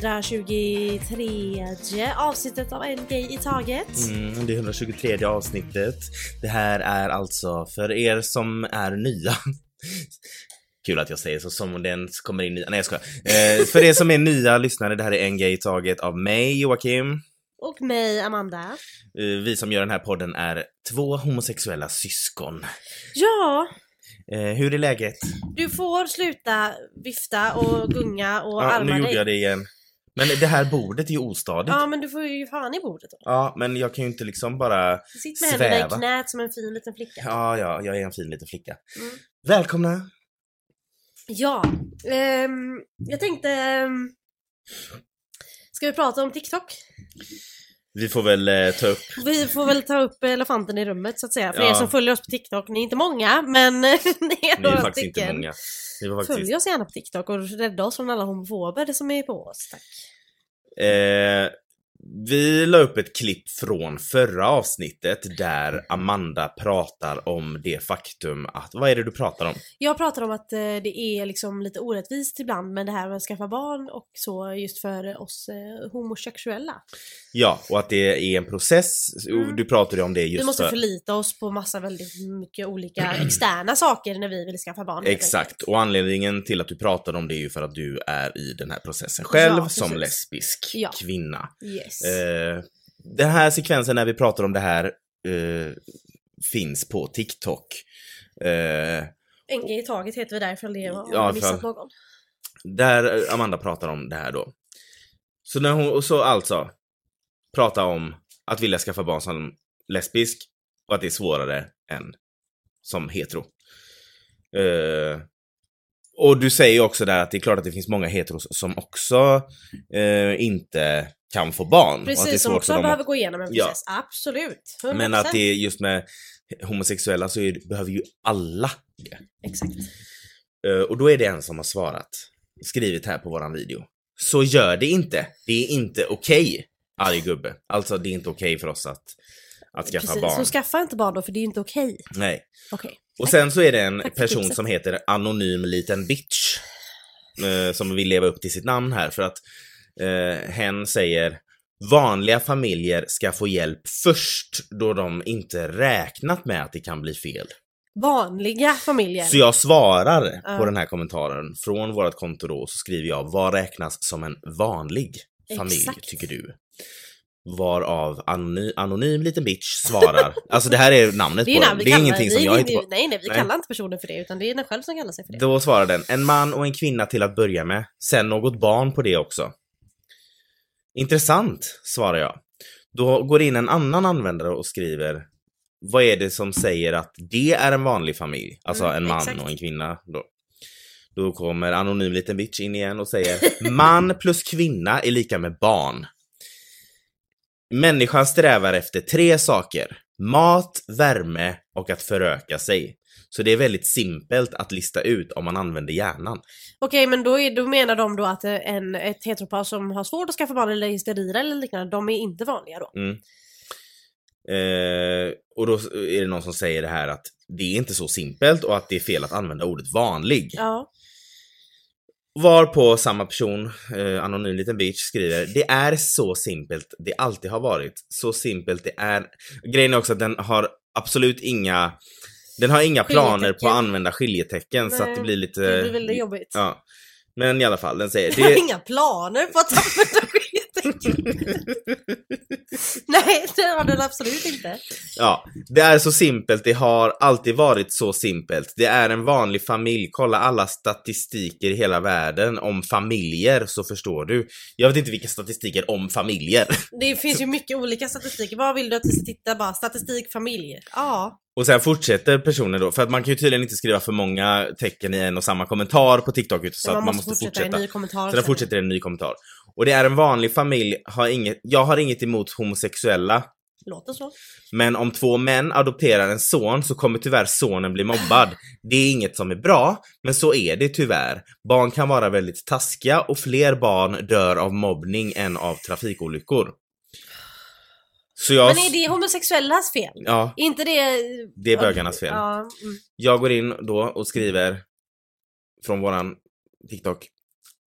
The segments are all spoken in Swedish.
det 123 avsnittet av En Gay i Taget. Mm, det är 123 avsnittet. Det här är alltså för er som är nya. Kul att jag säger så som om den kommer in nya. Nej jag skojar. Eh, för er som är nya lyssnare, det här är En Gay i Taget av mig Joakim. Och mig, Amanda. Eh, vi som gör den här podden är två homosexuella syskon. Ja, Eh, hur är läget? du får sluta vifta och gunga och Ja, arma nu dig. gjorde jag det igen. Men det här bordet är ju ostadigt. Ja, men du får ju fan i bordet då. Ja, men jag kan ju inte liksom bara... Sitt med händerna i Sväva. knät som en fin liten flicka. Ja, ja, jag är en fin liten flicka. Mm. Välkomna! Ja, ehm, jag tänkte... ehm, ska vi prata om TikTok? Vi får väl eh, ta upp... Vi får väl ta upp elefanten i rummet så att säga. För Ja. er som följer oss på TikTok, ni är inte många men ni är några faktiskt inte stycken. många. Vi var faktiskt... Följ oss gärna på TikTok och rädda oss från alla homofober som är på oss. Tack. Eh, vi la upp ett klipp från förra avsnittet där Amanda pratar om det faktum att... Vad är det du pratar om? Jag pratar om att eh, det är liksom lite orättvist ibland med det här med att skaffa barn och så just för oss eh, homosexuella. Ja, och att det är en process. Mm. Du pratade om det just Vi måste för... förlita oss på massa väldigt mycket olika externa saker när vi vill skaffa barn. Exakt, och anledningen till att du pratar om det är ju för att du är i den här processen själv Ja, som lesbisk Ja. kvinna. Yes. Eh, den här sekvensen när vi pratar om det här eh, finns på TikTok. Eh, En grej i taget heter vi där ifall det har Ja, missat någon. där Amanda pratar om det här då. Så när hon, och så alltså, prata om att vilja skaffa barn som lesbisk och att det är svårare än som hetero. Eh, och du säger också där att det är klart att det finns många heteros som också eh, inte kan få barn. och att det är Precis, som också behöver att- gå igenom en Ja. process. Absolut. 100%. Men att det är just med homosexuella så är, behöver ju alla det. Exakt. Eh, och då är det en som har svarat, skrivit här på våran video. Så gör det inte. Det är inte okej, arg gubbe. Alltså det är inte okej för oss att, att skaffa Precis, barn. så skaffa inte barn då för det är inte okej. Nej. Okej. Och sen så är det en Tack person som heter Anonym liten bitch. Eh, som vill leva upp till sitt namn här för att eh, hen säger Vanliga familjer ska få hjälp först då de inte räknat med att det kan bli fel. Vanliga familjer. Så jag svarar Ja. på den här kommentaren från vårt konto då, så skriver jag vad räknas som en vanlig familj Exakt. tycker du? Varav anonym, anonym liten bitch svarar, alltså det här är namnet det är på den, namn vi det är ingenting vi- som jag vi- hittar på. Nej, nej, vi Nej. kallar inte personen för det utan det är den själv som kallar sig för det. Då svarar den, en man och en kvinna till att börja med, sen något barn på det också. Intressant, svarar jag. Då går in en annan användare och skriver, vad är det som säger att det är en vanlig familj? Alltså Mm, en man exakt. och en kvinna. Då. då kommer anonym liten bitch in igen och säger, man plus kvinna är lika med barn. Människan strävar efter tre saker. Mat, värme och att föröka sig. Så det är väldigt simpelt att lista ut om man använder hjärnan. Okej, men då, är, då menar de då att eh, en, ett heteropar som har svårt att skaffa barn eller är sterila eller liknande, de är inte vanliga då? Mm. Eh, och då är det någon som säger det här att det är inte så simpelt och att det är fel att använda ordet vanlig. Ja. Var på samma person, eh, anonym liten bitch, skriver Det är så simpelt det alltid har varit. Så simpelt det är. Grejen är också att den har absolut inga den har inga planer på att använda skiljetecken så att det Nej, blir lite... Det blir väldigt jobbigt. Ja. Men i alla fall, den säger Jag har inga planer på att använda skiljetecken. Nej, det har den absolut inte. Ja, det är så simpelt, det har alltid varit så simpelt. Det är en vanlig familj, kolla alla statistiker i hela världen om familjer så förstår du. Jag vet inte vilka statistiker om familjer. Det finns ju mycket olika statistiker. Vad vill du att vi ska titta bara? Statistik, familj? Ja. Och sen fortsätter personen då, för att man kan ju tydligen inte skriva för många tecken i en och samma kommentar på TikTok så man, att man måste fortsätta, fortsätta. en ny kommentar. Så där sen. fortsätter en ny kommentar. Och det är en vanlig familj, har inget, jag har inget emot homosexuella, Låter så. Men om två män adopterar en son så kommer tyvärr sonen bli mobbad. Det är inget som är bra, men så är det tyvärr. Barn kan vara väldigt taskiga och fler barn dör av mobbning än av trafikolyckor. Så jag... Men är det homosexuellas fel? Ja, Är inte det... det är bögarnas fel. Ja, mm. Jag går in då och skriver från våran TikTok.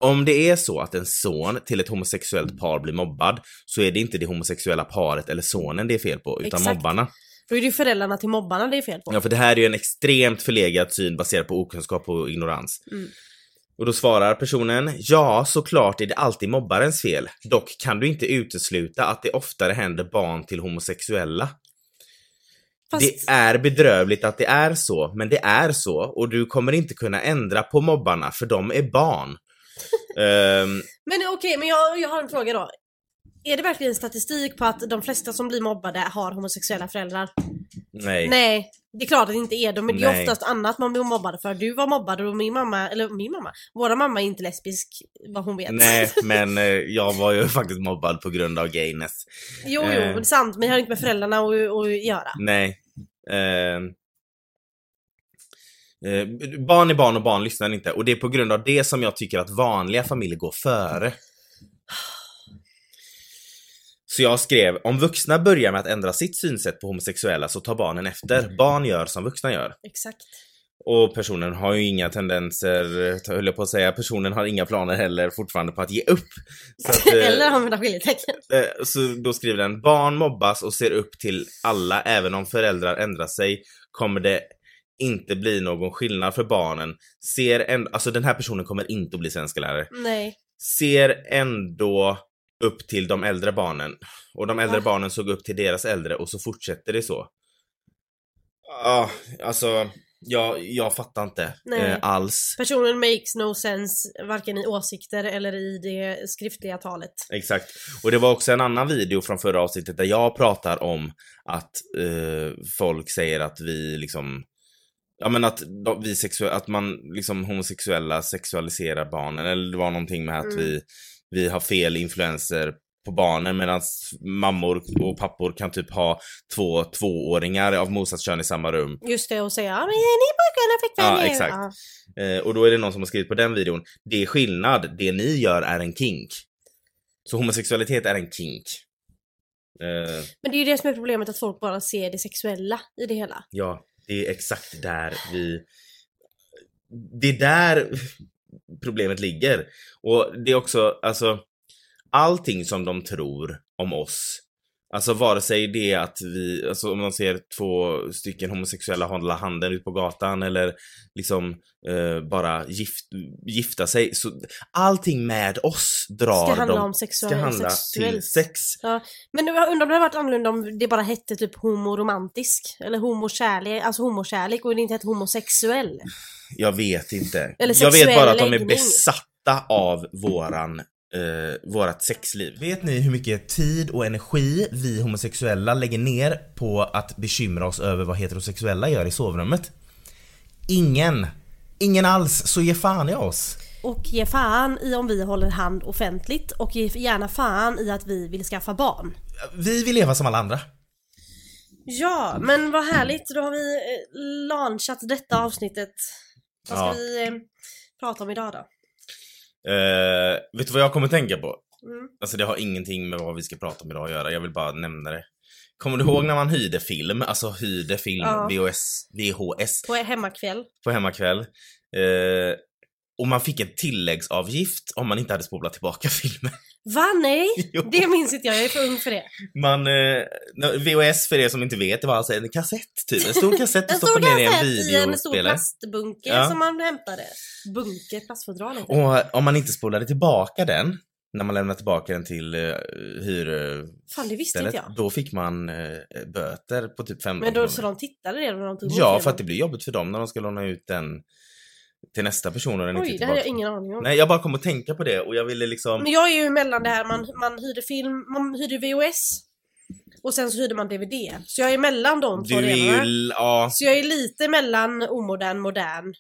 om det är så att en son till ett homosexuellt par blir mobbad så är det inte det homosexuella paret eller sonen det är fel på, utan Exakt. mobbarna. Då är det ju föräldrarna till mobbarna det är fel på. Ja, för det här är ju en extremt förlegad syn baserad på okunskap och ignorans. Mm. Och då svarar personen, ja såklart är det alltid mobbarens fel. Dock kan du inte utesluta att det oftare händer barn till homosexuella. Fast, Det är bedrövligt att det är så, men det är så och du kommer inte kunna ändra på mobbarna för de är barn. Ehm, Men okej, men jag, jag har en fråga då. Är det verkligen statistik på att de flesta som blir mobbade har homosexuella föräldrar? nej. Nej, det är klart att det inte är de, men det är Nej. oftast annat man blir mobbad för. Du var mobbad och min mamma, eller min mamma, våra mamma är inte lesbisk vad hon vet. Nej, men eh, jag var ju faktiskt mobbad på grund av gayness. jo, jo, Eh. det är sant, men det har inte med föräldrarna att, att göra. Nej. Ehm. Eh, barn är barn och barn lyssnar inte och det är på grund av det som jag tycker att vanliga familjer går före. Så jag skrev, om vuxna börjar med att ändra sitt synsätt på homosexuella så tar barnen efter. Barn gör som vuxna gör. Exakt. Och personen har ju inga tendenser, höll jag på att säga, personen har inga planer heller fortfarande på att ge upp. Så, att, eh, Eller använda skiljetecken. Eh, Så då skriver den, barn mobbas och ser upp till alla, även om föräldrar ändrar sig kommer det inte bli någon skillnad för barnen. Ser ändå, alltså den här personen kommer inte att bli svenska lärare. Nej. Ser ändå upp till de äldre barnen. Och de äldre Va? barnen såg upp till deras äldre och så fortsätter det så. Ja, alltså, jag, jag fattar inte eh, alls. Personen makes no sense, varken i åsikter eller i det skriftliga talet. Exakt. Och det var också en annan video från förra avsnittet där jag pratar om att eh, folk säger att vi liksom Ja men att vi sexu- att man liksom homosexuella sexualiserar barnen eller det var någonting med att Mm. vi, vi har fel influenser på barnen medan mammor och pappor kan typ ha två tvååringar av motsatt kön i samma rum. Just det, och säga ja, men är ni pojkar eller flickvänner? Ja, exakt. Eh, och då är det någon som har skrivit på den videon, det är skillnad, det ni gör är en kink. Så homosexualitet är en kink. Eh, Men det är ju det som är problemet, att folk bara ser det sexuella i det hela. ja, det är exakt där vi... Det är där problemet ligger. Och det är också, alltså, allting som de tror om oss Alltså vare sig det att vi, alltså om man ser två stycken homosexuella hålla handen ut på gatan eller liksom eh, bara gift, gifta sig. Så allting med oss drar Ska handla de, om ska sexuell, handla sexuellt. till sex. Men jag undrar om det hade varit annorlunda om det bara hette typ homoromantisk. Eller homokärlek, alltså homokärlek och det inte hette homosexuell. Jag vet inte. Eller jag vet sexuell bara att de är läggning. besatta av våran, eh, vårat sexliv. Vet ni hur mycket tid och energi vi homosexuella lägger ner på att bekymra oss över vad heterosexuella gör i sovrummet? Ingen. Ingen alls, så ge fan i oss. Och ge fan i om vi håller hand offentligt och ge gärna fan i att vi vill skaffa barn. Vi vill leva som alla andra. Ja, men vad härligt. Då har vi eh, launchat detta avsnittet. Vad ska Ja. vi eh, prata om idag då? Eh, vet du vad jag kommer tänka på? Mm. Alltså det har ingenting med vad vi ska prata om idag att göra, jag vill bara nämna det. Kommer du ihåg när man hyrde film, alltså hyrde film, Ja. VHS, VHS På hemmakväll. på hemmakväll. Eh, och man fick en tilläggsavgift om man inte hade spolat tillbaka filmen. Va? Nej? Jo. Det minns inte jag, jag är för ung för det. Man, eh, VHS för er som inte vet, det var alltså en kassett typ. En stor kassett du stoppade ner i en i en stor videospelare. plastbunker Ja. som man hämtade. Bunker, plastfodral. Och om man inte spolade tillbaka den, när man lämnade tillbaka den till uh, hyr... Fan det visste inte jag. Då fick man eh, böter på typ 15 Men då kronor. så de tittade redan när de tog Ja, för att det blir jobbigt för dem när de ska låna ut den till nästa person och den inte Oj, det hade jag ingen aning om. Nej, jag bara kom att tänka på det och jag ville liksom... Men jag är ju mellan det här, man, man hyrde film, man hyrde VHS och sen så hyrde man DVD. Så jag är mellan de två delarna. ju... Ja, Så jag är lite mellan omodern, modern.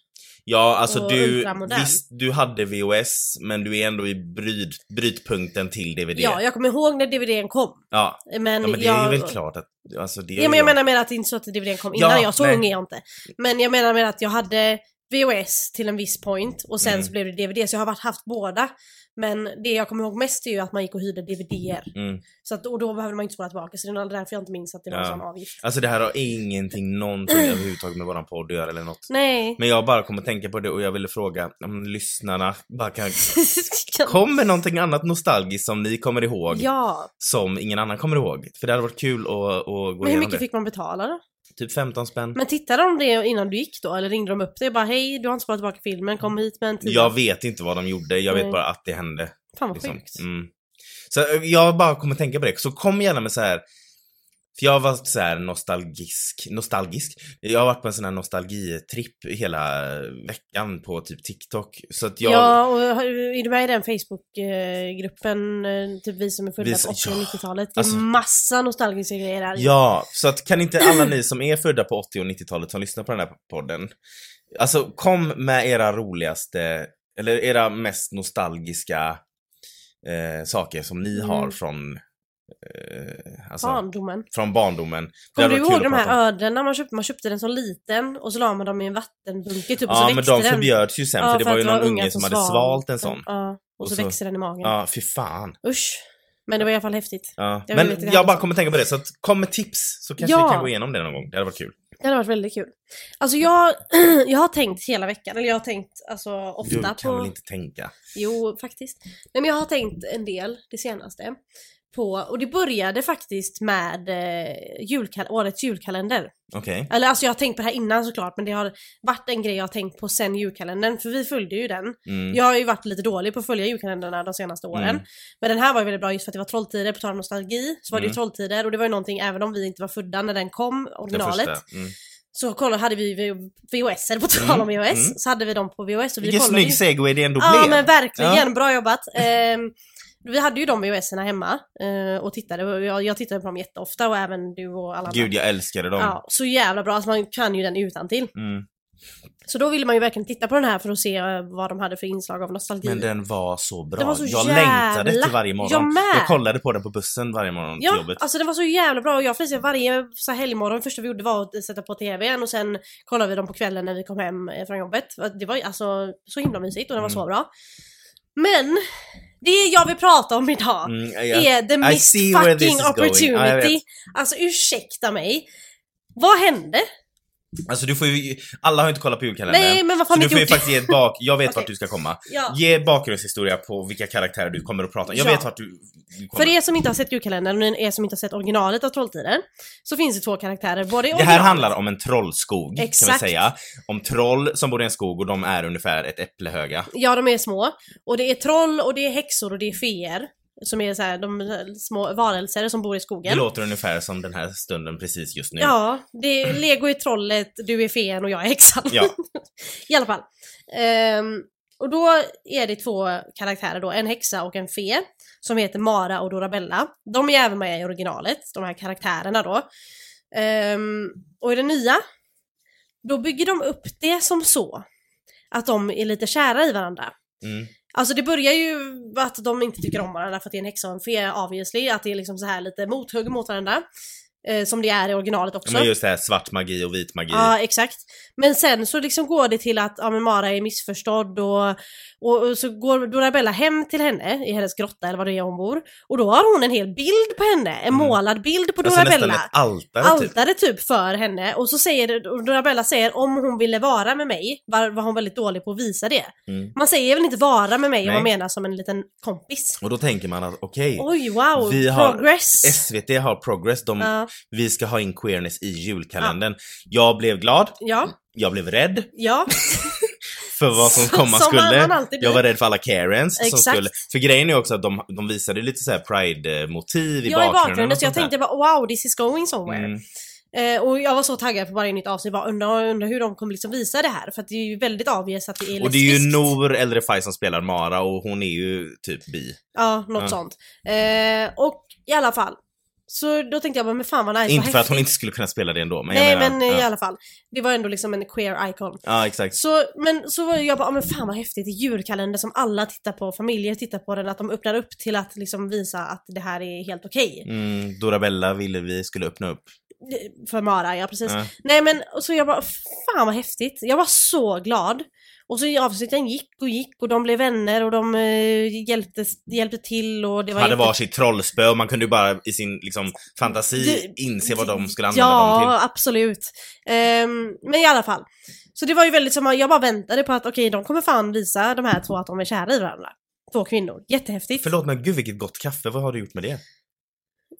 ja alltså du... ultramodern. Visst, du hade VHS, men du är ändå i bryt, brytpunkten till DVD. Ja, jag kommer ihåg när DVDn kom. ja. Men, Ja, men det jag... är väl klart att... Alltså det Ja men jag jag. menar med att det inte så att DVDn kom Ja, innan, jag så nej. ung är jag inte. Men jag menar med att jag hade VHS till en viss point och sen Mm. så blev det DVD. Så jag har varit, haft båda. Men det jag kommer ihåg mest är ju att man gick och hyrde DVDer. Mm. Så att, och då behövde man inte spola tillbaka. Så det är därför jag inte minns att det var en Ja. sån avgift. Alltså det här har ingenting, någonting överhuvudtaget med våran podd att göra eller något. Nej. Men jag bara kommer tänka på det och jag ville fråga om lyssnarna bara kan... Kommer någonting annat nostalgiskt som ni kommer ihåg ja. som ingen annan kommer ihåg? För det hade varit kul att, att gå Men hur mycket det. fick man betala då? Typ 15 spänn. Men tittade de det innan du gick då? Eller ringde de upp dig och bara hej, du har inte spolat tillbaka filmen, kom hit med en tia. Jag vet inte vad de gjorde, jag vet Nej. bara att det hände. Fan vad Liksom. sjukt. Mm. Så eh, jag bara kommer tänka på det. Så kom gärna med så här. För jag har varit så här nostalgisk, nostalgisk. Jag har varit på en sån här nostalgitripp hela veckan på typ TikTok. Så att jag... Ja, och är du med i den Facebookgruppen, eh, typ vi som är födda på som- 80 och ja, 90-talet? Det är alltså- massa nostalgiska grejer där. Ja, så att kan inte alla ni som är födda på 80 och 90-talet som lyssnar på den här podden, alltså kom med era roligaste, eller era mest nostalgiska eh, saker som ni Mm. har från, alltså, Barndomen. från barndomen. Kommer du ihåg de här ödlorna man köpte? Man köpte den som liten och så la man dem i en vattenbunke typ och så Ja, men växte de den. förbjöds ju sen Ja, för det var ju någon unge som hade sval svalt en den. sån. Ja, och, Och så, så- växte den i magen. Ja, fy fan. Usch. Men det var i alla fall häftigt. Ja. Jag Men jag bara kommer tänka på det, så att kom med tips så kanske Ja. vi kan gå igenom det någon gång. Det hade varit kul. Det hade varit väldigt kul. Alltså jag, jag har tänkt hela veckan, eller jag har tänkt alltså ofta Du kan på... väl inte tänka? Jo, faktiskt. Nej men jag har tänkt en del det senaste. På, och det började faktiskt med eh, julkal- årets julkalender. Okej. Eller alltså jag har tänkt på det här innan såklart men det har varit en grej jag har tänkt på sen julkalendern för vi följde ju den. Mm. Jag har ju varit lite dålig på att följa julkalendrarna de senaste åren. Mm. Men den här var ju väldigt bra just för att det var Trolltider, på tal om nostalgi. Så var det ju Mm. Trolltider och det var ju någonting även om vi inte var födda när den kom, originalet. Mm. Så kollade, hade vi VHS, eller på tal Mm, om VHS, mm. så hade vi dem på VHS. Och vi Vilken snygg segway det ändå Ja blev. men verkligen, Ja. bra jobbat. Ehm, vi hade ju de VHS-erna hemma eh, och tittade. Och jag, jag tittade på dem jätteofta och även du och alla andra. Gud, jag älskade dem. Ja, så jävla bra. Alltså man kan ju den utan till. Mm. Så då ville man ju verkligen titta på den här för att se eh, vad de hade för inslag av nostalgi. Men den var så bra. Den var så jag jävla- längtade till varje morgon. Jag med. Jag kollade på den på bussen varje morgon till Ja, jobbet. alltså den var så jävla bra och jag Felicia varje så helgmorgon, första vi gjorde var att sätta på TVn och sen kollade vi dem på kvällen när vi kom hem eh, från jobbet. Det var alltså så himla mysigt och den var Mm. så bra. Men det jag vill prata om idag Mm, ja. är the missed fucking going. Opportunity. alltså ursäkta mig. Vad hände? Alltså du får ju, alla har inte kollat på julkalendern. Nej men vad så fan du inte får ju faktiskt ge ett bak, jag vet Okej. vart du ska komma. Ja. Ge bakgrundshistoria på vilka karaktärer du kommer att prata om. Jag Ja. vet vart du, du kommer. För er som inte har sett julkalendern och er som inte har sett originalet av Trolltider så finns det två karaktärer både i Det här handlar om en trollskog, kan vi Exakt. säga. Om troll som bor i en skog och de är ungefär ett äpple höga. Ja, de är små. Och det är troll och det är häxor och det är feer. Som är så här, de små varelser som bor i Det skogen. låter ungefär som den här stunden precis just nu. Ja, det är, Lego är trollet, du är feen och jag är häxan. Ja. I alla fall. Ehm, och då är det två karaktärer då, en häxa och en fe. Som heter Mara och Dorabella. De är även med i originalet, de här karaktärerna då. Ehm, och i det nya, då bygger de upp det som så. Att de är lite kära i varandra. Mm. Alltså det börjar ju med att de inte tycker om varandra för att det är en häxa och en fe obviously. Att det är liksom så här lite mothugg mot varandra. Eh, som det är i originalet också. Men just det här svart magi och vit magi. Ja, exakt. Men sen så liksom går det till att ja, men Mara är missförstådd och, och, och så går Dorabella hem till henne i hennes grotta eller vad det är hon bor. Och då har hon en hel bild på henne, en Mm. målad bild på alltså nästan Dorabella. ett altare typ. Altare typ för henne och så säger och Dorabella säger om hon ville vara med mig var, var hon väldigt dålig på att visa det. Mm. Man säger väl inte vara med mig om Nej. man menar som en liten kompis. Och då tänker man att okej, Oj wow, Vi har progress! SVT har progress, de, Ja, vi ska ha in queerness i julkalendern. Jag blev glad, ja, jag blev rädd ja. för vad som Som- komma som skulle. jag var rädd för alla Karens som Exakt. skulle... För grejen är också att de, de visade lite så pride-motiv i Jag är i bakgrunden. bakgrunden så jag tänkte bara wow this is going somewhere. Mm. Eh, och jag var så taggad på varje nytt avsnitt, bara undrar, undrar hur de kommer liksom visa det här. För att det är ju väldigt obvious att det är Och det är ju lesbiskt. Nour Äldre Faj som spelar Mara och hon är ju typ bi. Ja, något Ja. sånt. Eh, och i alla fall. Så då tänkte jag bara, men fan vad nice, inte för att hon inte skulle kunna spela det ändå, men Nej jag menar... men eh, i ja. alla fall. Det var ändå liksom en queer icon. ja, exakt. Så, men så var jag bara, men fan vad häftigt, julkalender som alla tittar på, familjer tittar på den, att de öppnar upp till att liksom visa att det här är helt okej. Mm, Dorabella ville vi skulle öppna upp. För Mara, ja precis. Ja. Nej men, så jag bara, fan vad häftigt. Jag var så glad. Och så avsnitten gick och gick och de blev vänner och de eh, hjälpte, hjälpte till och det var hade jätte- varsitt trollspö och man kunde ju bara i sin liksom, fantasi Det- inse vad de skulle använda dem Ja, till. absolut. Ehm, men i alla fall. Så det var ju väldigt som, jag bara väntade på att okej, de kommer fan visa de här två att de är kära i varandra. Två kvinnor. Jättehäftigt. Förlåt men gud vilket gott kaffe, vad har du gjort med det?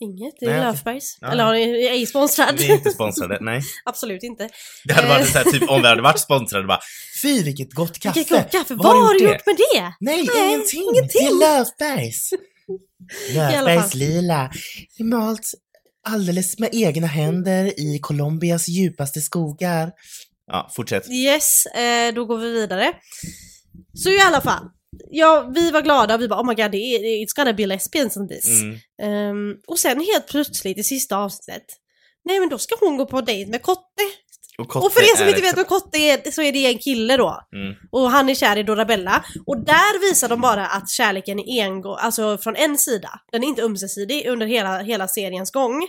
Inget, det är Nej. Löfbergs. Ja. Eller har ni, är ej sponsrad? Vi är inte sponsrade, nej. absolut inte. Det hade varit Eh. så här, typ om vi hade varit sponsrade bara Fy vilket gott kaffe! Vilket gott kaffe. Vad Vad har du gjort gjort med det? Nej, Nej, ingenting! ingenting. Det är Löfbergs! Löfbergs lila. Malt alldeles med egna händer i Colombias djupaste skogar. Ja, fortsätt. Yes, eh, då går vi vidare. Så i alla fall. Ja, vi var glada och vi bara oh my god, it's gonna be lesbians in this. Mm. Ehm, och sen helt plötsligt i sista avsnittet, nej men då ska hon gå på dejt med Kotte. Kotte och för er som inte vet vem Kotte är, så är det en kille då. Mm. Och han är kär i Dorabella. Och där visar de bara att kärleken är engång, alltså från en sida. Den är inte ömsesidig under hela, hela seriens gång.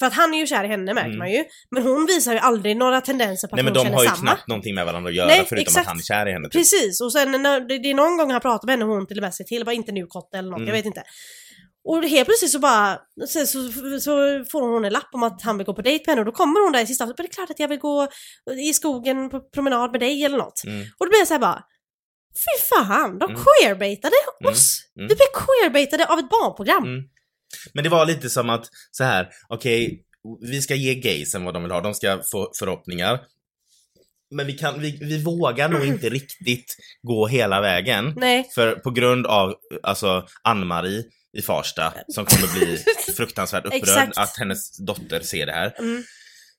För att han är ju kär i henne märker Mm. man ju. Men hon visar ju aldrig några tendenser på att Nej men hon de känner har ju samma. knappt någonting med varandra att göra Nej, förutom exakt. att han är kär i henne. Typ. Precis, och sen när, det, det är någon gång han pratar med henne och hon till och med säger till, bara inte nu Kotte eller något, Mm. jag vet inte. Och helt plötsligt så bara, så, så, så får hon en lapp om att han vill gå på dejt med henne och då kommer hon där i sista avsnittet, "Men det är klart att jag vill gå i skogen på promenad med dig eller något. Mm. Och då blir jag så här bara, fy fan, de Mm. queerbaitade Mm. oss! Mm. Vi blev queerbaitade av ett barnprogram. Mm. Men det var lite som att, så här, okej, vi ska ge gaysen vad de vill ha, de ska få förhoppningar. Men vi, kan, vi, vi vågar nog inte riktigt gå hela vägen. Nej, För på grund av, alltså, Ann-Marie i Farsta som kommer bli fruktansvärt upprörd att hennes dotter ser det här. mm.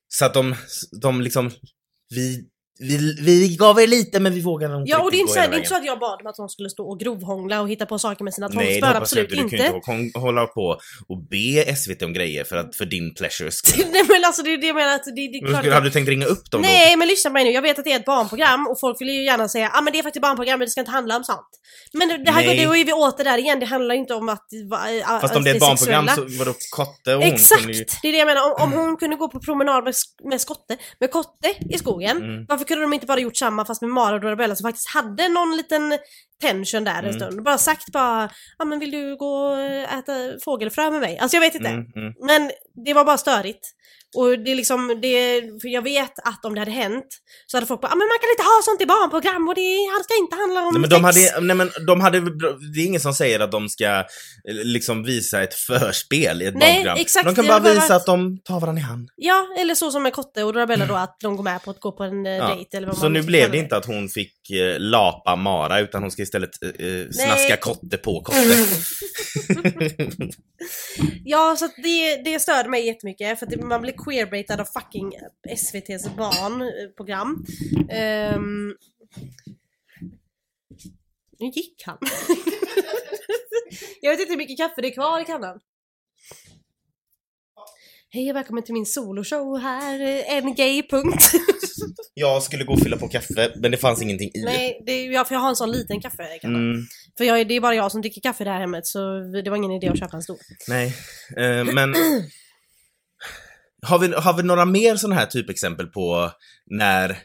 Så att de, de liksom, vi, vi, vi gav er lite men vi vågar nog inte Ja och det är, inte så, det är inte så att jag bad dem att de skulle stå och grovhångla och hitta på saker med sina jag absolut inte. Du kan ju inte hå- hålla på och be SVT om grejer för, att, för din pleasures skull. Nej men alltså det är det jag menar att det, det är klart skulle, hade du tänkt ringa upp dem Nej men lyssna på mig nu, jag vet att det är ett barnprogram och folk vill ju gärna säga ah, men det är faktiskt barnprogram men det ska inte handla om sånt. Men det, det här Nej. då är vi åter där igen, det handlar inte om att... då? äh, Fast om det är ett barnprogram sexuella. så vadå Kotte och hon Exakt! ju... Det är det jag menar, om, om hon kunde gå på promenad med, med skotte, med kotte i skogen, Mm. varför kunde de inte bara gjort samma fast med Mara och Dorabella som faktiskt hade någon liten tension där en Mm. stund. Bara sagt bara, ja men vill du gå och äta fågelfrö med mig? Alltså jag vet inte. Mm, mm. Men det var bara störigt. Och det är liksom, det, för jag vet att om det hade hänt så hade folk bara ah, men man kan inte ha sånt i barnprogram och det ska inte handla om Nej, men sex. de hade, nej men de hade, det är ingen som säger att de ska eh, liksom visa ett förspel i ett Nej, barnprogram. exakt, de kan bara visa varit- att de tar varandra i hand. Ja, eller så som med Kotte och Dorabella då att de går med på att gå på en eh, Ja. dejt eller vad Så man nu blev det inte att hon fick eh, lapa Mara utan hon ska istället eh, eh, snaska. Kotte på Kotte. Ja, så det, det störde mig jättemycket för att man blir queerbaitad av fucking SVT's barnprogram. Um, nu gick han. jag vet inte hur mycket kaffe det är kvar i kannan. Hej och välkommen till min soloshow här, eh, en gay punkt. Jag skulle gå och fylla på kaffe men det fanns ingenting i. Nej, det ja, för jag har en sån liten kaffe i. Mm, För jag, det är bara jag som dricker kaffe här hemmet så det var ingen idé att köpa en stor. nej, eh, men har vi, har vi några mer sådana här typexempel på när,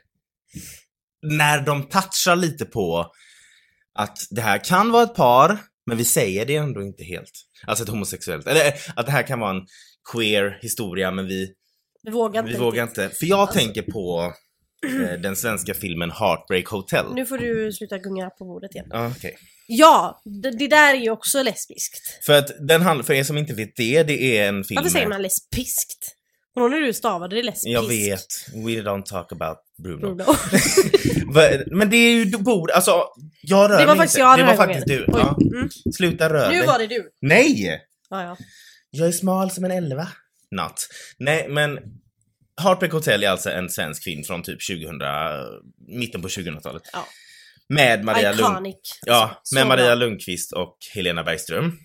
när de touchar lite på att det här kan vara ett par, men vi säger det ändå inte helt. Alltså ett homosexuellt, eller att det här kan vara en queer historia men vi, Vi vågar inte vi vågar inte. För jag Alltså- tänker på eh, den svenska filmen Heartbreak Hotel. Nu får du sluta gunga på bordet igen. Ja, okej. Ja, det, det där är ju också lesbiskt. För att den handlar, för er som inte vet det, det är en film Varför säger man lesbiskt? Och när du stavade det lesbiskt. Jag vet, we don't talk about Bruno. Bruno. Men det är ju, du borde, alltså, jag rör Det var mig faktiskt inte. jag Det var faktiskt du. Ja. Mm. Sluta röra Nu var det du. Nej! Ja, ja. Jag är smal som en elva. Not. Nej, men Heartbreak Hotel är alltså en svensk film från typ 2000, mitten på 2000-talet. Ja. Med Maria Lund. Ja, Så med bra. Maria Lundqvist och Helena Bergström.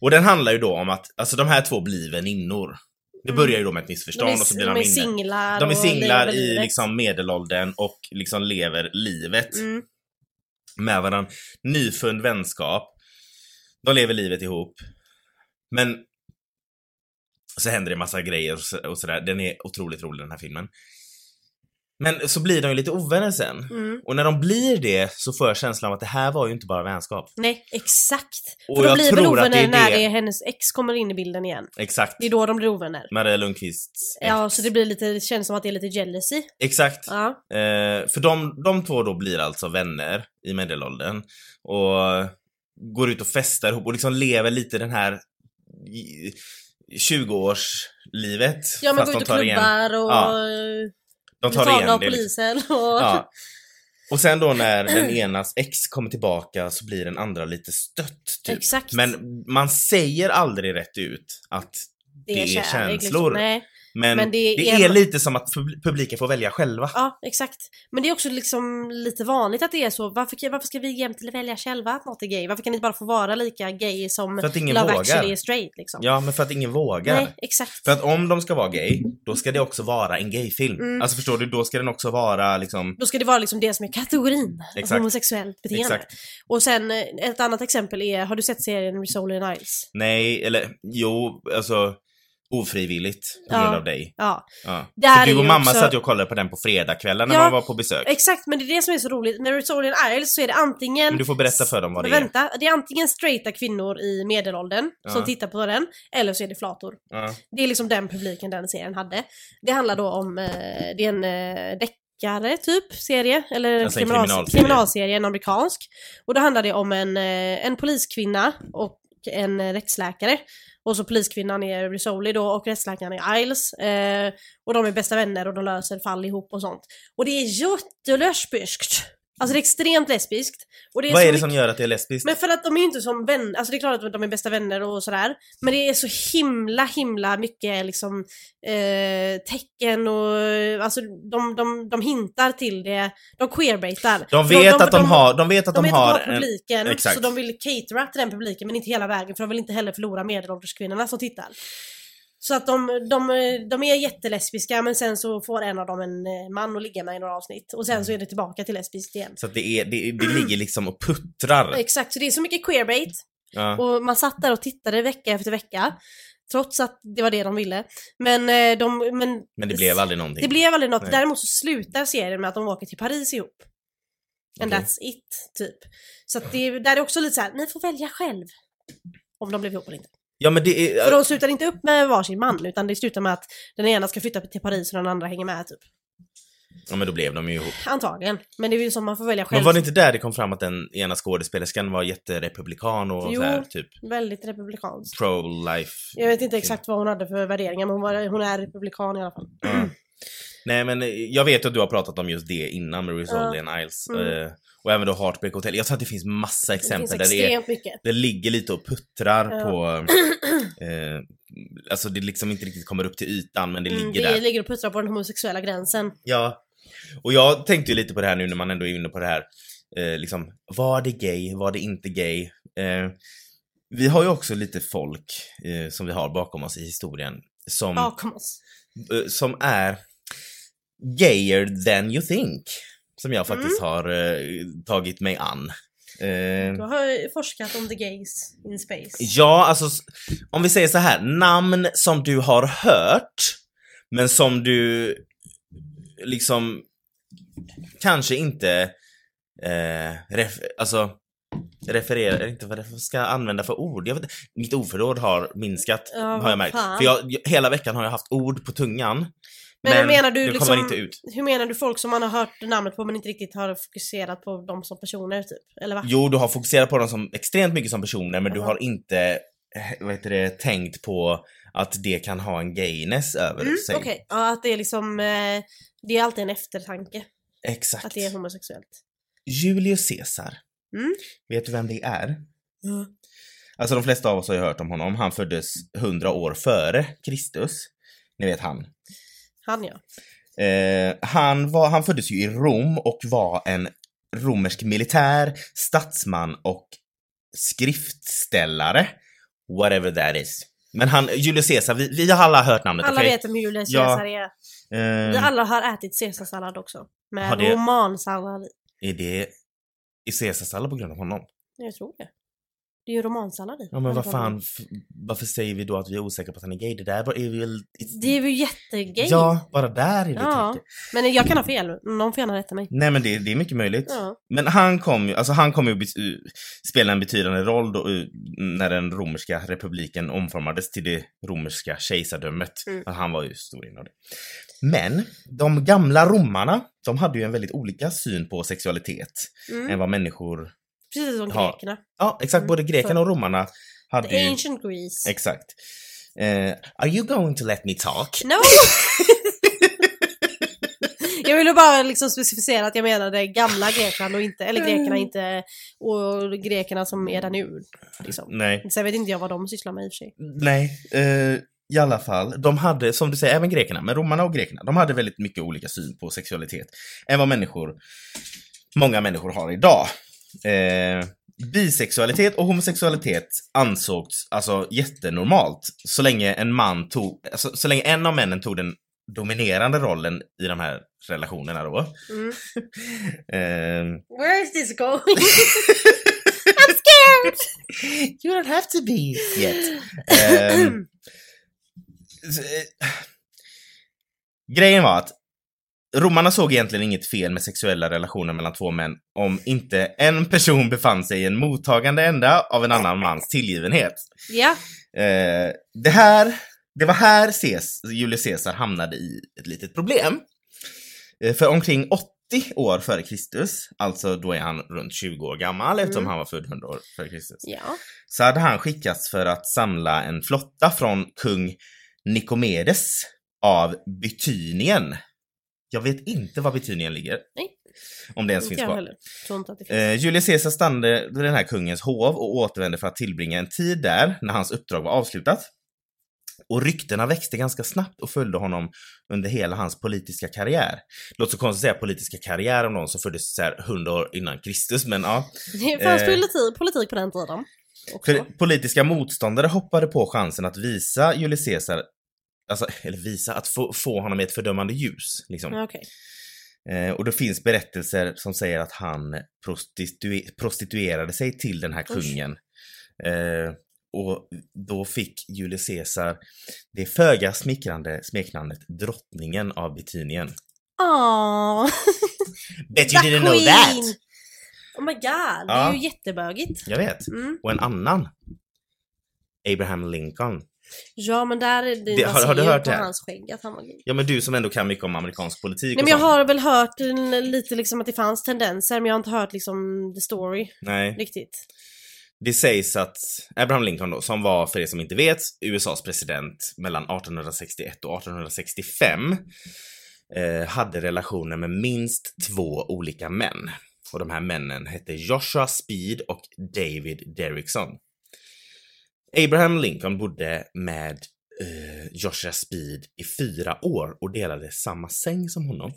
Och den handlar ju då om att, alltså de här två blir väninnor. Det Mm. börjar ju då med ett missförstånd är, och så blir de de, är inne. singlar De är singlar i liksom medelåldern och liksom lever livet Mm. med varandra. Nyfund vänskap. De lever livet ihop. Men Så händer det massa grejer och, så, sådär. Den är otroligt rolig den här filmen. Men så blir de ju lite ovänner sen. Mm. Och när de blir det så får jag känslan av att det här var ju inte bara vänskap. Nej, exakt. Och För de blir väl att det är ovänner när det- det hennes ex kommer in i bilden igen. Exakt. Det är då de blir ovänner. Maria Lundqvists ex. Ja, så det blir lite, det känns som att det är lite jealousy. Exakt. Ja. Eh, för de, de två då blir alltså vänner i medelåldern och går ut och festar ihop och liksom lever lite den här i- 20-årslivet. Ja men fast gå de ut och tar igen, klubbar och Ja, de tar igen av det. Liksom. polisen. Och... Ja. Och sen då när den enas ex kommer tillbaka så blir den andra lite stött. Typ. Exakt. Men man säger aldrig rätt ut att det är kärlek, känslor. Liksom. Men, Men det, det är... är- lite som att pub- publiken får välja själva. Ja, exakt. Men det är också liksom lite vanligt att det är så. Varför, varför ska vi jämt välja själva att något är gay? Varför kan det inte bara få vara lika gay som För att ingen Love vågar. actually är straight liksom? Ja, men för att ingen vågar. Nej, exakt. För att om de ska vara gay, då ska det också vara en gayfilm. Mm. Alltså förstår du, då ska den också vara liksom... Då ska det vara liksom det som är kategorin Exakt. homosexuellt beteende. Exakt. Och sen eh, ett annat exempel är, har du sett serien Rizzoli and Isles? Nej, eller jo, alltså ofrivilligt på Ja. grund av dig. Ja, Ja. Där För du och mamma också- satt och kollade på den på fredagskvällen när Ja, man var på besök. exakt. Men det är det som är så roligt. När Rizzoli and Isles så är det antingen Men du får berätta för dem vad det är. vänta, det är antingen straighta kvinnor i medelåldern Ja. som tittar på den, eller så är det flator. Ja. Det är liksom den publiken den serien hade. Det handlar då om, eh, det är en eh, deckare typ, serie, eller en Alltså kriminalserie. kriminalserie, en amerikansk. Och då handlar det om en, eh, en poliskvinna och en eh, rättsläkare. Och så poliskvinnan är Risoli då och rättsläkaren är Isles. Eh, och de är bästa vänner och de löser fall ihop och sånt. Och det är jättelesbiskt. Alltså det är extremt lesbiskt. Och det är Vad så är det mycket- som gör att det är lesbiskt? men för att de är inte som vänner, alltså det är klart att de är bästa vänner och sådär. Men det är så himla himla mycket liksom eh, tecken och alltså de, de, de hintar till det. De queerbaitar. De vet att de har, de vet att de vet att har de har en... publiken, exakt. så de vill catera till den publiken men inte hela vägen för de vill inte heller förlora medelålderskvinnorna som tittar. Så att de, de, de är jättelesbiska men sen så får en av dem en eh, man att ligga med i några avsnitt. Och sen så är det tillbaka till lesbiskt igen. Så att det, är, det, det ligger liksom och puttrar. Exakt, så det är så mycket queerbait. Ja. Och man satt där och tittade vecka efter vecka. Trots att det var det de ville. Men, eh, de, men Men det blev aldrig någonting. det blev aldrig något. Nej. Däremot så slutar serien med att de åker till Paris ihop. And Okej. that's it, typ. Så att det där är också lite så här, ni får välja själv. Om de blev ihop eller inte. Ja men det är... För de slutar inte upp med varsin man, utan det slutar med att den ena ska flytta till Paris och den andra hänger med, typ. Ja men då blev de ju ihop. Antagligen. Men det är ju som man får välja själv. Men var det inte där det kom fram att den ena skådespelerskan var jätterepublikan och Jo. så här, typ Väldigt republikanskt. pro-life? Jag vet inte exakt vad hon hade för värderingar, men hon, var, hon är republikan i alla fall. Ja. Nej men jag vet att du har pratat om just det innan med Rizzoli and Isles. Mm. eh, Och även då Heartbreak Hotel. Jag tror att det finns massa Det exempel finns där det, är, mycket. det ligger lite och puttrar Ja. på... Eh, alltså det liksom inte riktigt kommer upp till ytan men det Mm, ligger det där. ligger och puttrar på den homosexuella gränsen. Ja. Och jag tänkte ju lite på det här nu när man ändå är inne på det här. Eh, liksom, var det gay? Var det inte gay? Eh, vi har ju också lite folk eh, som vi har bakom oss i historien som, Bakom oss. eh, som är gayer than you think. Som jag faktiskt Mm. har eh, tagit mig an. Eh, Du har forskat om the gays in space. Ja, alltså om vi säger så här, namn som du har hört, men som du liksom kanske inte eh, ref, alltså refererar, inte vad jag ska använda för ord. Jag vet, mitt ordförråd har minskat, Ja, har jag märkt. fan. För jag, hela veckan har jag haft ord på tungan. Men, Men, menar du det liksom, kommer inte ut. hur menar du folk som man har hört namnet på men inte riktigt har fokuserat på dem som personer typ? Eller va? Jo, du har fokuserat på dem som extremt mycket som personer, men du Jaha. har inte eh, vad heter det, tänkt på att det kan ha en gayness över Mm, sig. Okej, ja, att det är liksom, eh, det är alltid en eftertanke Exakt. att det är homosexuellt. Julius Caesar. Mm. Vet du vem det är? Alltså de flesta av oss har ju hört om honom. Han föddes 100 år före Kristus. Ni vet han. Han ja. Eh, han, var, han föddes ju i Rom och var en romersk militär, statsman och skriftställare. Whatever that is. Men han, Julius Caesar, vi, vi har alla hört namnet, Alla okej? vet vem Julius Ja. Caesar är. Vi Eh, alla har ätit caesarsallad också. Med det- romansallad i. är det i Caesarsallad på grund av honom? Jag tror det. Det är ju romansallad i. Ja men vad fan, varför säger vi då att vi är osäkra på att han är gay? Det där är väl... Det är ju jättegay. Ja, bara där är det Ja. Men jag kan ha fel. Någon får gärna rätta mig. Nej men det, det är mycket möjligt. Ja. Men han kom ju, alltså han kom ju spela en betydande roll då, uh, när den romerska republiken omformades till det romerska kejsardömet. Mm. Han var ju stor inom det. Men de gamla romarna, de hade ju en väldigt olika syn på sexualitet Mm. än vad människor... Precis som Ja. grekerna. Ja, exakt. Mm, Både grekerna och romarna hade The ju... ancient Greece. Exakt. Eh, are you going to let me talk? No! jag ville bara liksom specificera att jag menade gamla Grekland och inte, eller grekerna inte, och grekerna som är där nu. Liksom. Nej. Sen vet inte jag vad de sysslar med i och för sig. Nej, eh, i alla fall. De hade, som du säger, även grekerna, men romarna och grekerna, de hade väldigt mycket olika syn på sexualitet än vad människor, många människor har idag. Eh, bisexualitet och homosexualitet ansågs alltså jättenormalt så länge en man tog, alltså, så länge en av männen tog den dominerande rollen i de här relationerna då. Mm. Eh, Where is this going? I'm scared! You don't have to be yet. Ehm, eh, grejen var att romarna såg egentligen inget fel med sexuella relationer mellan två män om inte en person befann sig i en mottagande ända av en annan mans tillgivenhet. Ja, Eh, det här, det var här Ces, Julius Caesar hamnade i ett litet problem. Eh, för omkring 80 år före Kristus, alltså då är han runt 20 år gammal eftersom Mm. han var född 100 år före Kristus ja. så hade han skickats för att samla en flotta från kung Nikomedes av Bytynien. Jag vet inte var Bytynien ligger. Nej. Om det ens Inte finns kvar. Eh, Julius Caesar stannade vid den här kungens hov och återvände för att tillbringa en tid där när hans uppdrag var avslutat. Och ryktena växte ganska snabbt och följde honom under hela hans politiska karriär. Låter så konstigt att säga politiska karriär om någon som föddes så här 100 år innan Kristus, men ja. Det fanns eh, politik, politik på den tiden. Också. Politiska motståndare hoppade på chansen att visa Julius Caesar, alltså, eller visa, att få, få honom i ett fördömande ljus. Liksom. Okej. Eh, och det finns berättelser som säger att han prostitue prostituerade sig till den här kungen. Eh, och då fick Julius Caesar det föga smickrande smeknamnet drottningen av Bitynien. Aww. Bet you didn't know that! Oh my god, det Ja. är ju jättebögigt. Jag vet. Mm. Och en annan. Abraham Lincoln. Ja men där är det, Det- har- har du hört på det? hans skägg att han var gay. Ja men du som ändå kan mycket om amerikansk politik Nej men jag sånt. har väl hört lite liksom att det fanns tendenser men jag har inte hört liksom the story Nej. riktigt. Det sägs att Abraham Lincoln då, som var, för er som inte vet, USAs president mellan 1861 och 1865, eh, hade relationer med minst två olika män. Och de här männen hette Joshua Speed och David Derrickson. Abraham Lincoln bodde med eh, Joshua Speed i fyra år och delade samma säng som honom.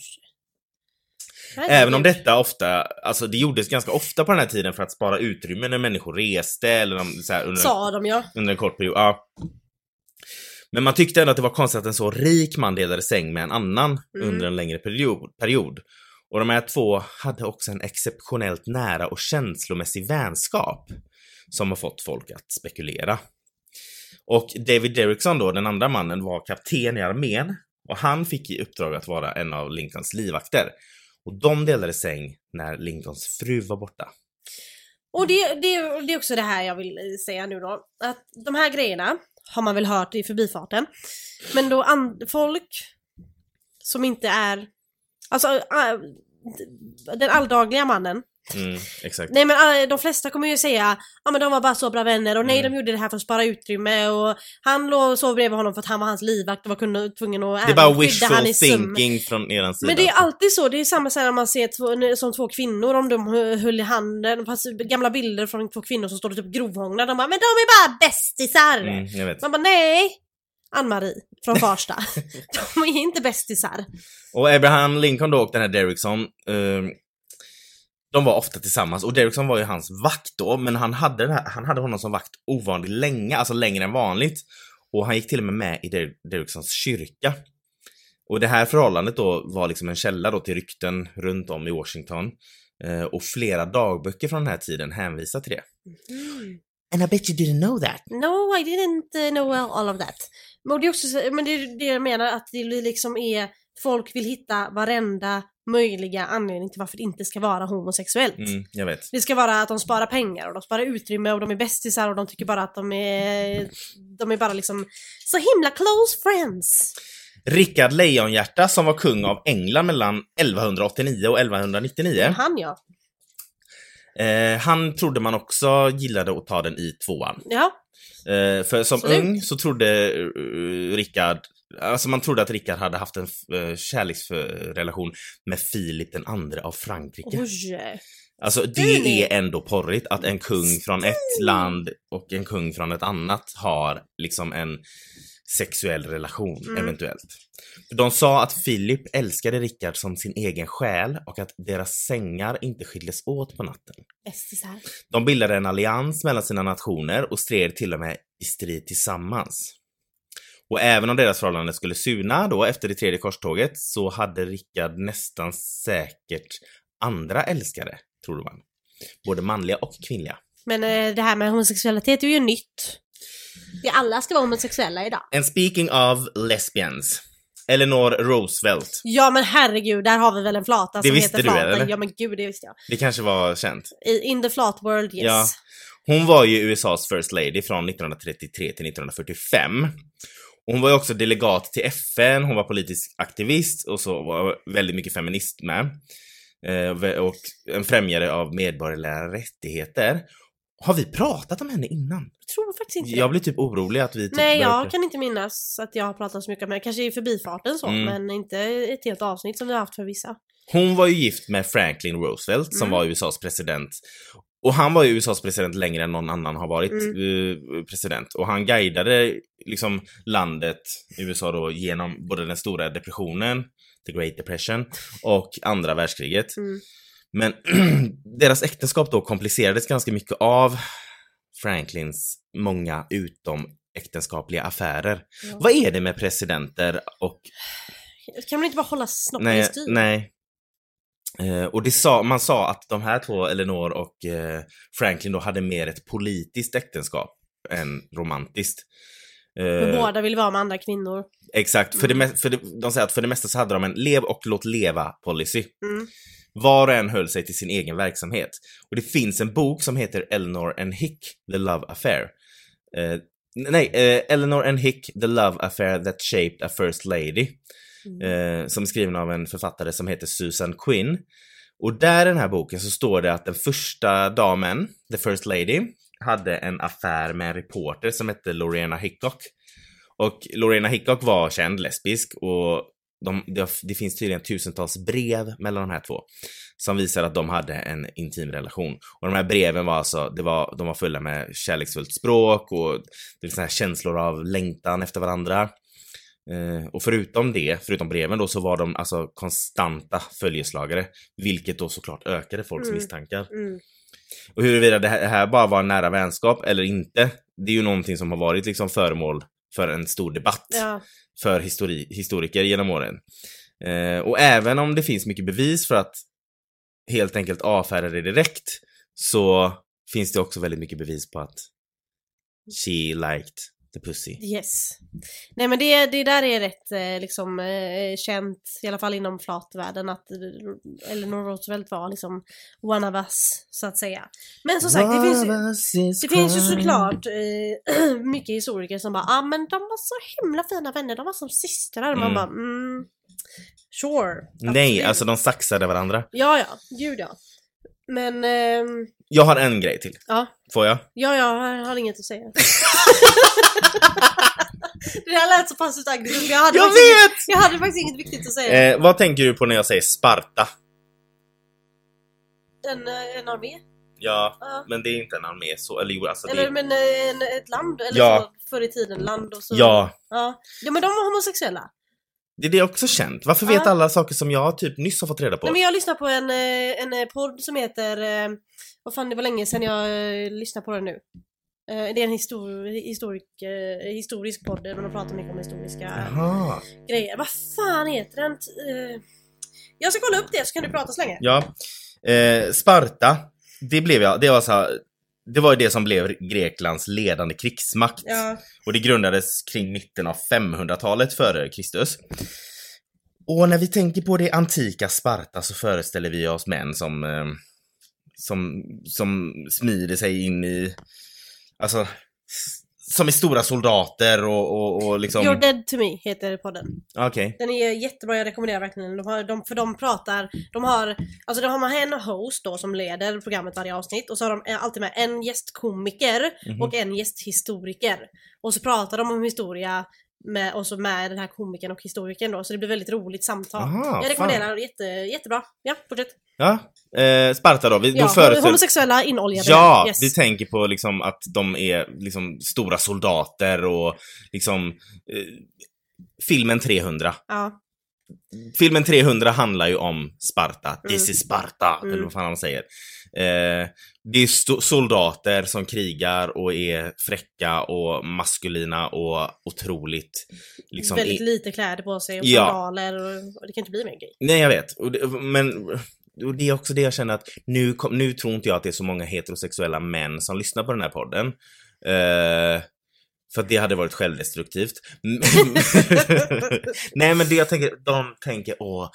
Även om detta ofta, alltså det gjordes ganska ofta på den här tiden för att spara utrymme när människor reste eller om, så här, under, Sa de ja. under en kort period. Ja. Men man tyckte ändå att det var konstigt att en så rik man delade säng med en annan Mm. under en längre period, period. Och de här två hade också en exceptionellt nära och känslomässig vänskap som har fått folk att spekulera. Och David Derrickson då, den andra mannen, var kapten i armén och han fick i uppdrag att vara en av Lincolns livvakter. Och de delade säng när Lincolns fru var borta. Och det, det, det är också det här jag vill eh, säga nu då. Att de här grejerna har man väl hört i förbifarten. Men då folk som inte är, alltså eh, den alldagliga mannen. Mm, exakt. Nej men äh, de flesta kommer ju säga ja men de var bara så bra vänner och nej Mm. de gjorde det här för att spara utrymme och han låg och sov bredvid honom för att han var hans livvakt och var tvungen att Det är bara wishful thinking från eran sida. Men det är alltid så, det är samma sak när man ser två, som två kvinnor om de hö- höll i handen, gamla bilder från två kvinnor som står typ grovhånglar, de bara 'men de är bara bästisar' Mm. Man bara nej! Ann-Marie från Farsta. de är inte bästisar. Och Abraham Lincoln då och den här Derrickson, eh, de var ofta tillsammans och Derrickson var ju hans vakt då, men han hade, här, han hade honom som vakt ovanligt länge, alltså längre än vanligt. Och han gick till och med med i Der Derricksons kyrka. Och det här förhållandet då var liksom en källa då till rykten runt om i Washington. Eh, och flera dagböcker från den här tiden hänvisar till det. And I bet you didn't know that. No, I didn't uh, know all of that. Men det är också så- men det är det jag menar att det liksom är folk vill hitta varenda möjliga anledning till varför det inte ska vara homosexuellt. Mm, jag vet. Det ska vara att de sparar pengar och de sparar utrymme och de är bästisar och de tycker bara att de är... De är bara liksom så himla close friends. Rickard Lejonhjärta som var kung av England mellan 1189 och 1199. Han ja. Eh, han trodde man också gillade att ta den i tvåan. Ja. Eh, för som Absolut. ung så trodde uh, Rickard, alltså man trodde att Rickard hade haft en uh, kärleksrelation med Filip den andre av Frankrike. Oj. Alltså det är ändå porrigt att en kung från ett land och en kung från ett annat har liksom en sexuell relation Mm. eventuellt. De sa att Filip älskade Rickard som sin egen själ och att deras sängar inte skildes åt på natten. Bästisar. De bildade en allians mellan sina nationer och stred till och med i strid tillsammans. Och även om deras förhållande skulle suna då efter det tredje korståget så hade Rickard nästan säkert andra älskare, trodde man. Både manliga och kvinnliga. Men eh, det här med homosexualitet är ju nytt. Vi alla ska vara homosexuella idag. And speaking of lesbians. Eleanor Roosevelt. Ja men herregud, där har vi väl en flata Det som visste heter du, flata. eller? Ja men gud, det visste jag. Det kanske var känt. I, in the flat world, yes. Ja. Hon var ju USAs First Lady från 1933 till 1945. Hon var ju också delegat till FN, hon var politisk aktivist och så var väldigt mycket feminist med. Eh, och en främjare av medborgerliga rättigheter. Har vi pratat om henne innan? Jag tror faktiskt inte Jag blir typ orolig att vi typ Nej, jag kan inte minnas att jag har pratat så mycket om henne. Kanske i förbifarten så, Mm. men inte ett helt avsnitt som vi har haft för vissa. Hon var ju gift med Franklin Roosevelt som Mm. var USAs president. Och han var ju USAs president längre än någon annan har varit Mm. eh, president. Och han guidade liksom landet, USA då, genom både den stora depressionen, the great depression, och andra världskriget. Mm. Men deras äktenskap då komplicerades ganska mycket av Franklins många utomäktenskapliga affärer. Ja. Vad är det med presidenter och Kan man inte bara hålla snoppen i styr? nej. Eh, och det sa, man sa att de här två, Eleanor och eh, Franklin då, hade mer ett politiskt äktenskap än romantiskt. Eh, båda vill vara med andra kvinnor. exakt, för, det, Mm. för det, de säger att för det mesta så hade de en lev och låt leva-policy. Mm. Var och en höll sig till sin egen verksamhet. Och det finns en bok som heter Eleanor and Hick, The Love Affair. Eh, nej, eh, Eleanor and Hick, The Love Affair That Shaped a First Lady. Mm. eh, som är skriven av en författare som heter Susan Quinn. Och där i den här boken så står det att den första damen, the first lady, hade en affär med en reporter som hette Lorena Hickok. Och Lorena Hickok var känd lesbisk och de, det, det finns tydligen tusentals brev mellan de här två som visar att de hade en intim relation. Och de här breven var alltså, det var, de var fulla med kärleksfullt språk och det var så här känslor av längtan efter varandra. Eh, och förutom det, förutom breven då, så var de alltså konstanta följeslagare, vilket då såklart ökade folks Mm. misstankar. Mm. Och huruvida det här, bara var en nära vänskap eller inte, det är ju någonting som har varit liksom föremål för en stor debatt Ja. för histori historiker genom åren. Eh, och även om det finns mycket bevis för att helt enkelt avfärda det direkt, så finns det också väldigt mycket bevis på att she liked the pussy. Yes. Nej men det, det där är rätt eh, liksom eh, känt, i alla fall inom flatvärlden, att eh, Eleanor Roosevelt var liksom one of us, så att säga. Men som sagt, det finns ju, det finns ju såklart eh, mycket historiker som bara ah, men de var så himla fina vänner, de var som systrar. Man Mm. bara mm, Sure. Nej, absolut. alltså de saxade varandra. Ja, ja. Gud ja. Men, ehm, Jag har en grej till. ja. Får jag? Ja, jag har inget att säga. det där lät så pass aggressivt. Jag, hade Jag faktiskt inget- vet! jag hade faktiskt inget viktigt att säga. Eh, vad tänker du på när jag säger Sparta? En, eh, en armé? Ja, Ja. men det är inte en armé så, eller jo alltså det Eller men eh, en, ett land? Eller Ja. så, förr i tiden land och så. Ja, ja. Ja men de var homosexuella. Det är det också känt. Varför vet alla saker som jag typ nyss har fått reda på? Nej, men jag lyssnar på en, eh, en eh, podd som heter, eh, vad fan det var länge sedan jag lyssnade på den nu. Det är en histor historik, historisk podd där de pratar mycket om historiska Jaha. grejer. Vad fan heter den? Jag ska kolla upp det så kan du prata så länge. Ja. Eh, Sparta, det blev jag, det var så här, det var ju det som blev Greklands ledande krigsmakt. Ja. Och det grundades kring mitten av 500-talet före Kristus. Och när vi tänker på det antika Sparta så föreställer vi oss män som, eh, som, som smider sig in i, alltså, som är stora soldater och, och, och liksom... You're dead to me heter podden. Okej. Den är jättebra, jag rekommenderar verkligen. De har, de, för de pratar, de har, alltså de har en host då som leder programmet varje avsnitt och så har de eh, alltid med en gästkomiker Mhm. och en gästhistoriker. Och så pratar de om historia med, och så med den här komikern och historikern då, så det blir väldigt roligt samtal. Aha, jag rekommenderar, jätte, jättebra. Ja, fortsätt. Ja, eh, Sparta då. Vi, Ja, då homosexuella inoljade. Ja, yes. vi tänker på liksom att de är liksom stora soldater och liksom eh, filmen 300. Ja, Filmen 300 handlar ju om Sparta. This Mm. is Sparta, Mm. eller vad fan de säger. Eh, det är soldater som krigar och är fräcka och maskulina och otroligt liksom... väldigt lite kläder på sig och Ja. sandaler och, och det kan inte bli mer gay. Nej, jag vet. Och det, men och det är också det jag känner att nu, nu tror inte jag att det är så många heterosexuella män som lyssnar på den här podden. Eh, för det hade varit självdestruktivt. Nej men det jag tänker, de tänker åh,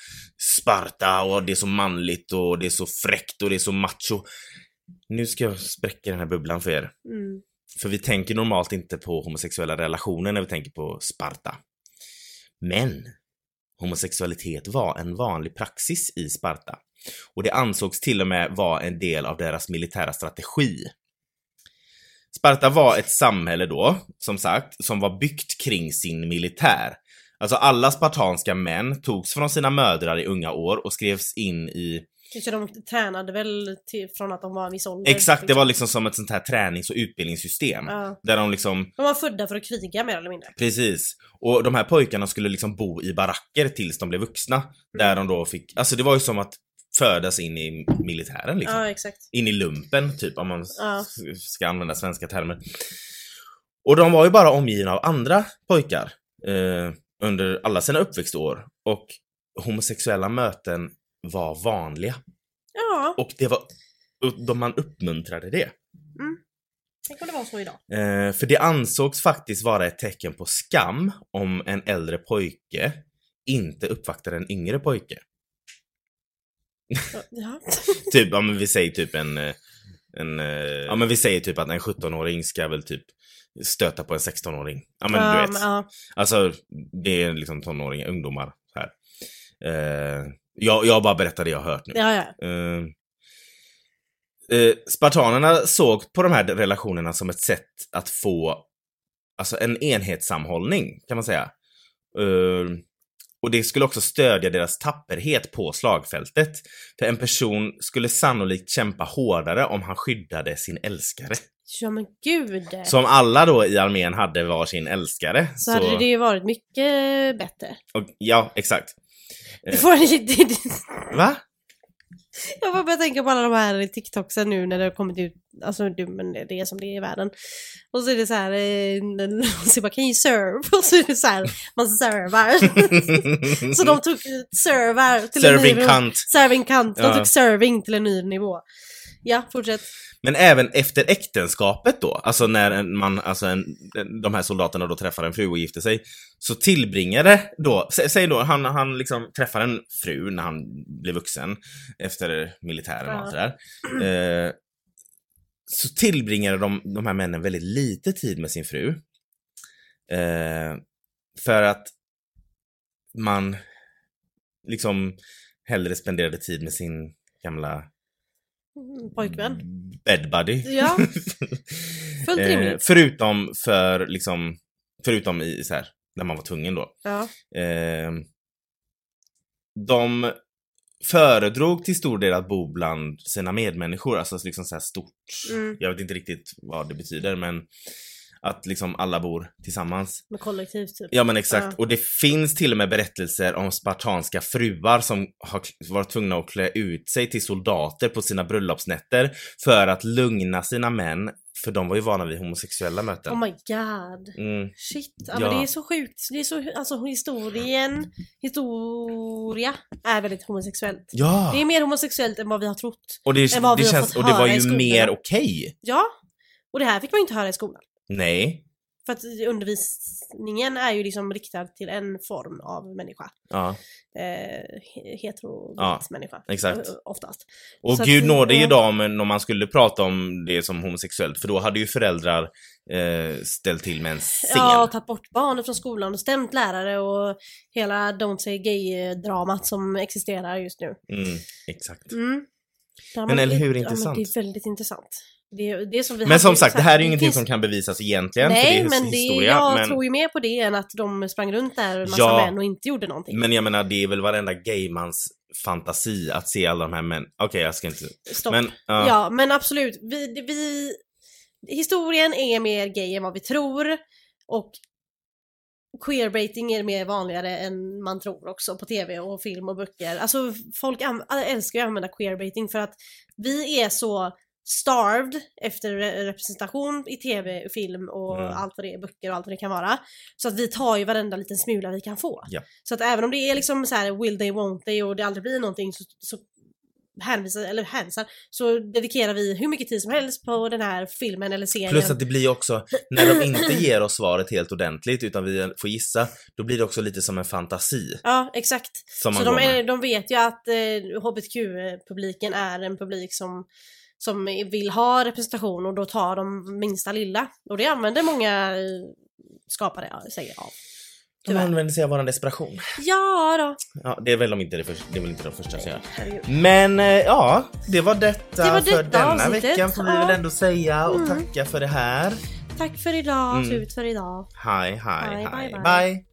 Sparta och det är så manligt och det är så fräckt och det är så macho. Nu ska jag spräcka den här bubblan för er. Mm. För vi tänker normalt inte på homosexuella relationer när vi tänker på Sparta. Men homosexualitet var en vanlig praxis i Sparta. Och det ansågs till och med vara en del av deras militära strategi. Sparta var ett samhälle då, som sagt, som var byggt kring sin militär. Alltså alla spartanska män togs från sina mödrar i unga år och skrevs in i Så de tränade väl till, från att de var en viss ålder? Exakt, det var liksom som ett sånt här tränings och utbildningssystem. Ja. Där de liksom De var födda för att kriga mer eller mindre. Precis. Och de här pojkarna skulle liksom bo i baracker tills de blev vuxna. Där de då fick, alltså det var ju som att födas in i militären liksom. Ja, exakt. In i lumpen typ om man Ja. ska använda svenska termer. Och de var ju bara omgivna av andra pojkar eh, under alla sina uppväxtår. Och homosexuella möten var vanliga. Ja, Och det var, de man uppmuntrade det. tänk om det var så idag. Eh, för det ansågs faktiskt vara ett tecken på skam om en äldre pojke inte uppvaktade en yngre pojke. Ja. Typ, ja men vi säger typ en, eh, en eh, ja men vi säger typ att en 17-åring ska väl typ stöta på en 16-åring. Ja men ja, du vet. ja. Alltså, det är liksom tonåringar, ungdomar här. Eh, jag, jag bara berättar det jag har hört nu. ja, ja. Eh, spartanerna såg på de här relationerna som ett sätt att få alltså en enhetssamhållning kan man säga. Eh, och det skulle också stödja deras tapperhet på slagfältet. För en person skulle sannolikt kämpa hårdare om han skyddade sin älskare. Ja men gud. Så om alla då i armén hade var sin älskare så hade det ju varit mycket bättre. Och, ja, exakt. Du får en lite... Va? Jag bara börjar tänka på alla de här TikToksen nu när det har kommit ut, alltså du, men det är som det är i världen. Och så är det så här, eh, någon säger bara kan you serve? Och så är det så här, man servar. så de tog servar till en ny Serving nivå. cunt. Serving cunt. De Ja. tog serving till en ny nivå. Ja, fortsätt. Men även efter äktenskapet då, alltså när man, alltså en, de här soldaterna då träffar en fru och gifter sig, så tillbringade då, sä, säg då han, han liksom träffar en fru när han blir vuxen efter militären och allt det där. Eh, så tillbringade de, de här männen väldigt lite tid med sin fru. Eh, för att man liksom hellre spenderade tid med sin gamla Pojkvän. bed buddy. Ja, fullt Eh, rimligt. förutom för liksom, förutom i så här, när man var tvungen då. Ja. Eh, de föredrog till stor del att bo bland sina medmänniskor, alltså liksom så här stort. Mm. Jag vet inte riktigt vad det betyder men att liksom alla bor tillsammans. Med kollektiv typ. Ja men exakt. Ja. Och det finns till och med berättelser om spartanska fruar som har varit tvungna att klä ut sig till soldater på sina bröllopsnätter för att lugna sina män För de var ju vana vid homosexuella möten. Oh my god. Mm. Shit, ja, Ja. men det är så sjukt. Det är så, alltså historien, historia är väldigt homosexuellt. Ja! Det är mer homosexuellt än vad vi har trott. och det, än vad vi det har känns, fått och det var ju mer okej. Ja, och det här fick man ju inte höra i skolan. Nej. För att undervisningen är ju liksom riktad till en form av människa. Ja, Eh, hetero Ja, människa. exakt. eh, Oftast. Och Så gud det- nåde ja. idag men om man skulle prata om det som homosexuellt för då hade ju föräldrar eh, ställt till med en scen. Ja, och tagit bort barnet från skolan och stämt lärare och hela Don't say gay-dramat som existerar just nu. Mm, exakt. Mm. Men eller hur intressant? Ja, men det är väldigt intressant. Det, det som Men som sagt, det här är ju ingenting som kan bevisas egentligen för det Nej, är men det, historia. jag men, tror ju mer på det än att de sprang runt där, en massa Ja. män, och inte gjorde någonting. men jag menar det är väl varenda gaymans fantasi att se alla de här män. Okej, jag ska inte... Stopp. Men, ja. Ja, men absolut. Vi, vi, historien är mer gay än vad vi tror. Och queerbaiting är mer vanligare än man tror också på tv och film och böcker. Alltså folk älskar ju att använda queerbaiting för att vi är så starved efter re- representation i tv, film och Mm. allt vad det är, böcker och allt vad det kan vara. Så att vi tar ju varenda liten smula vi kan få. Ja. Så att även om det är liksom så här will they, won't they och det aldrig blir någonting så, så hänvisar, eller hänvisar, så dedikerar vi hur mycket tid som helst på den här filmen eller serien. Plus att det blir också, när de inte ger oss svaret helt ordentligt utan vi får gissa, då blir det också lite som en fantasi. Ja, exakt. Så de, är, de vet ju att eh, HBTQ-publiken är en publik som, som vill ha representation och då tar de minsta lilla. Och det använder många eh, skapare sig av. De använder sig av våran desperation. Ja då. Ja, det är väl de inte det, första, det är väl inte de första som gör. Men eh, ja, det var detta, Det var för detta denna avsnittet, veckan får vi ja. väl ändå säga och Mm. tacka för det här. Tack för idag, Mm. slut för idag. Hej, hej, Hej, hej, bye, bye. bye.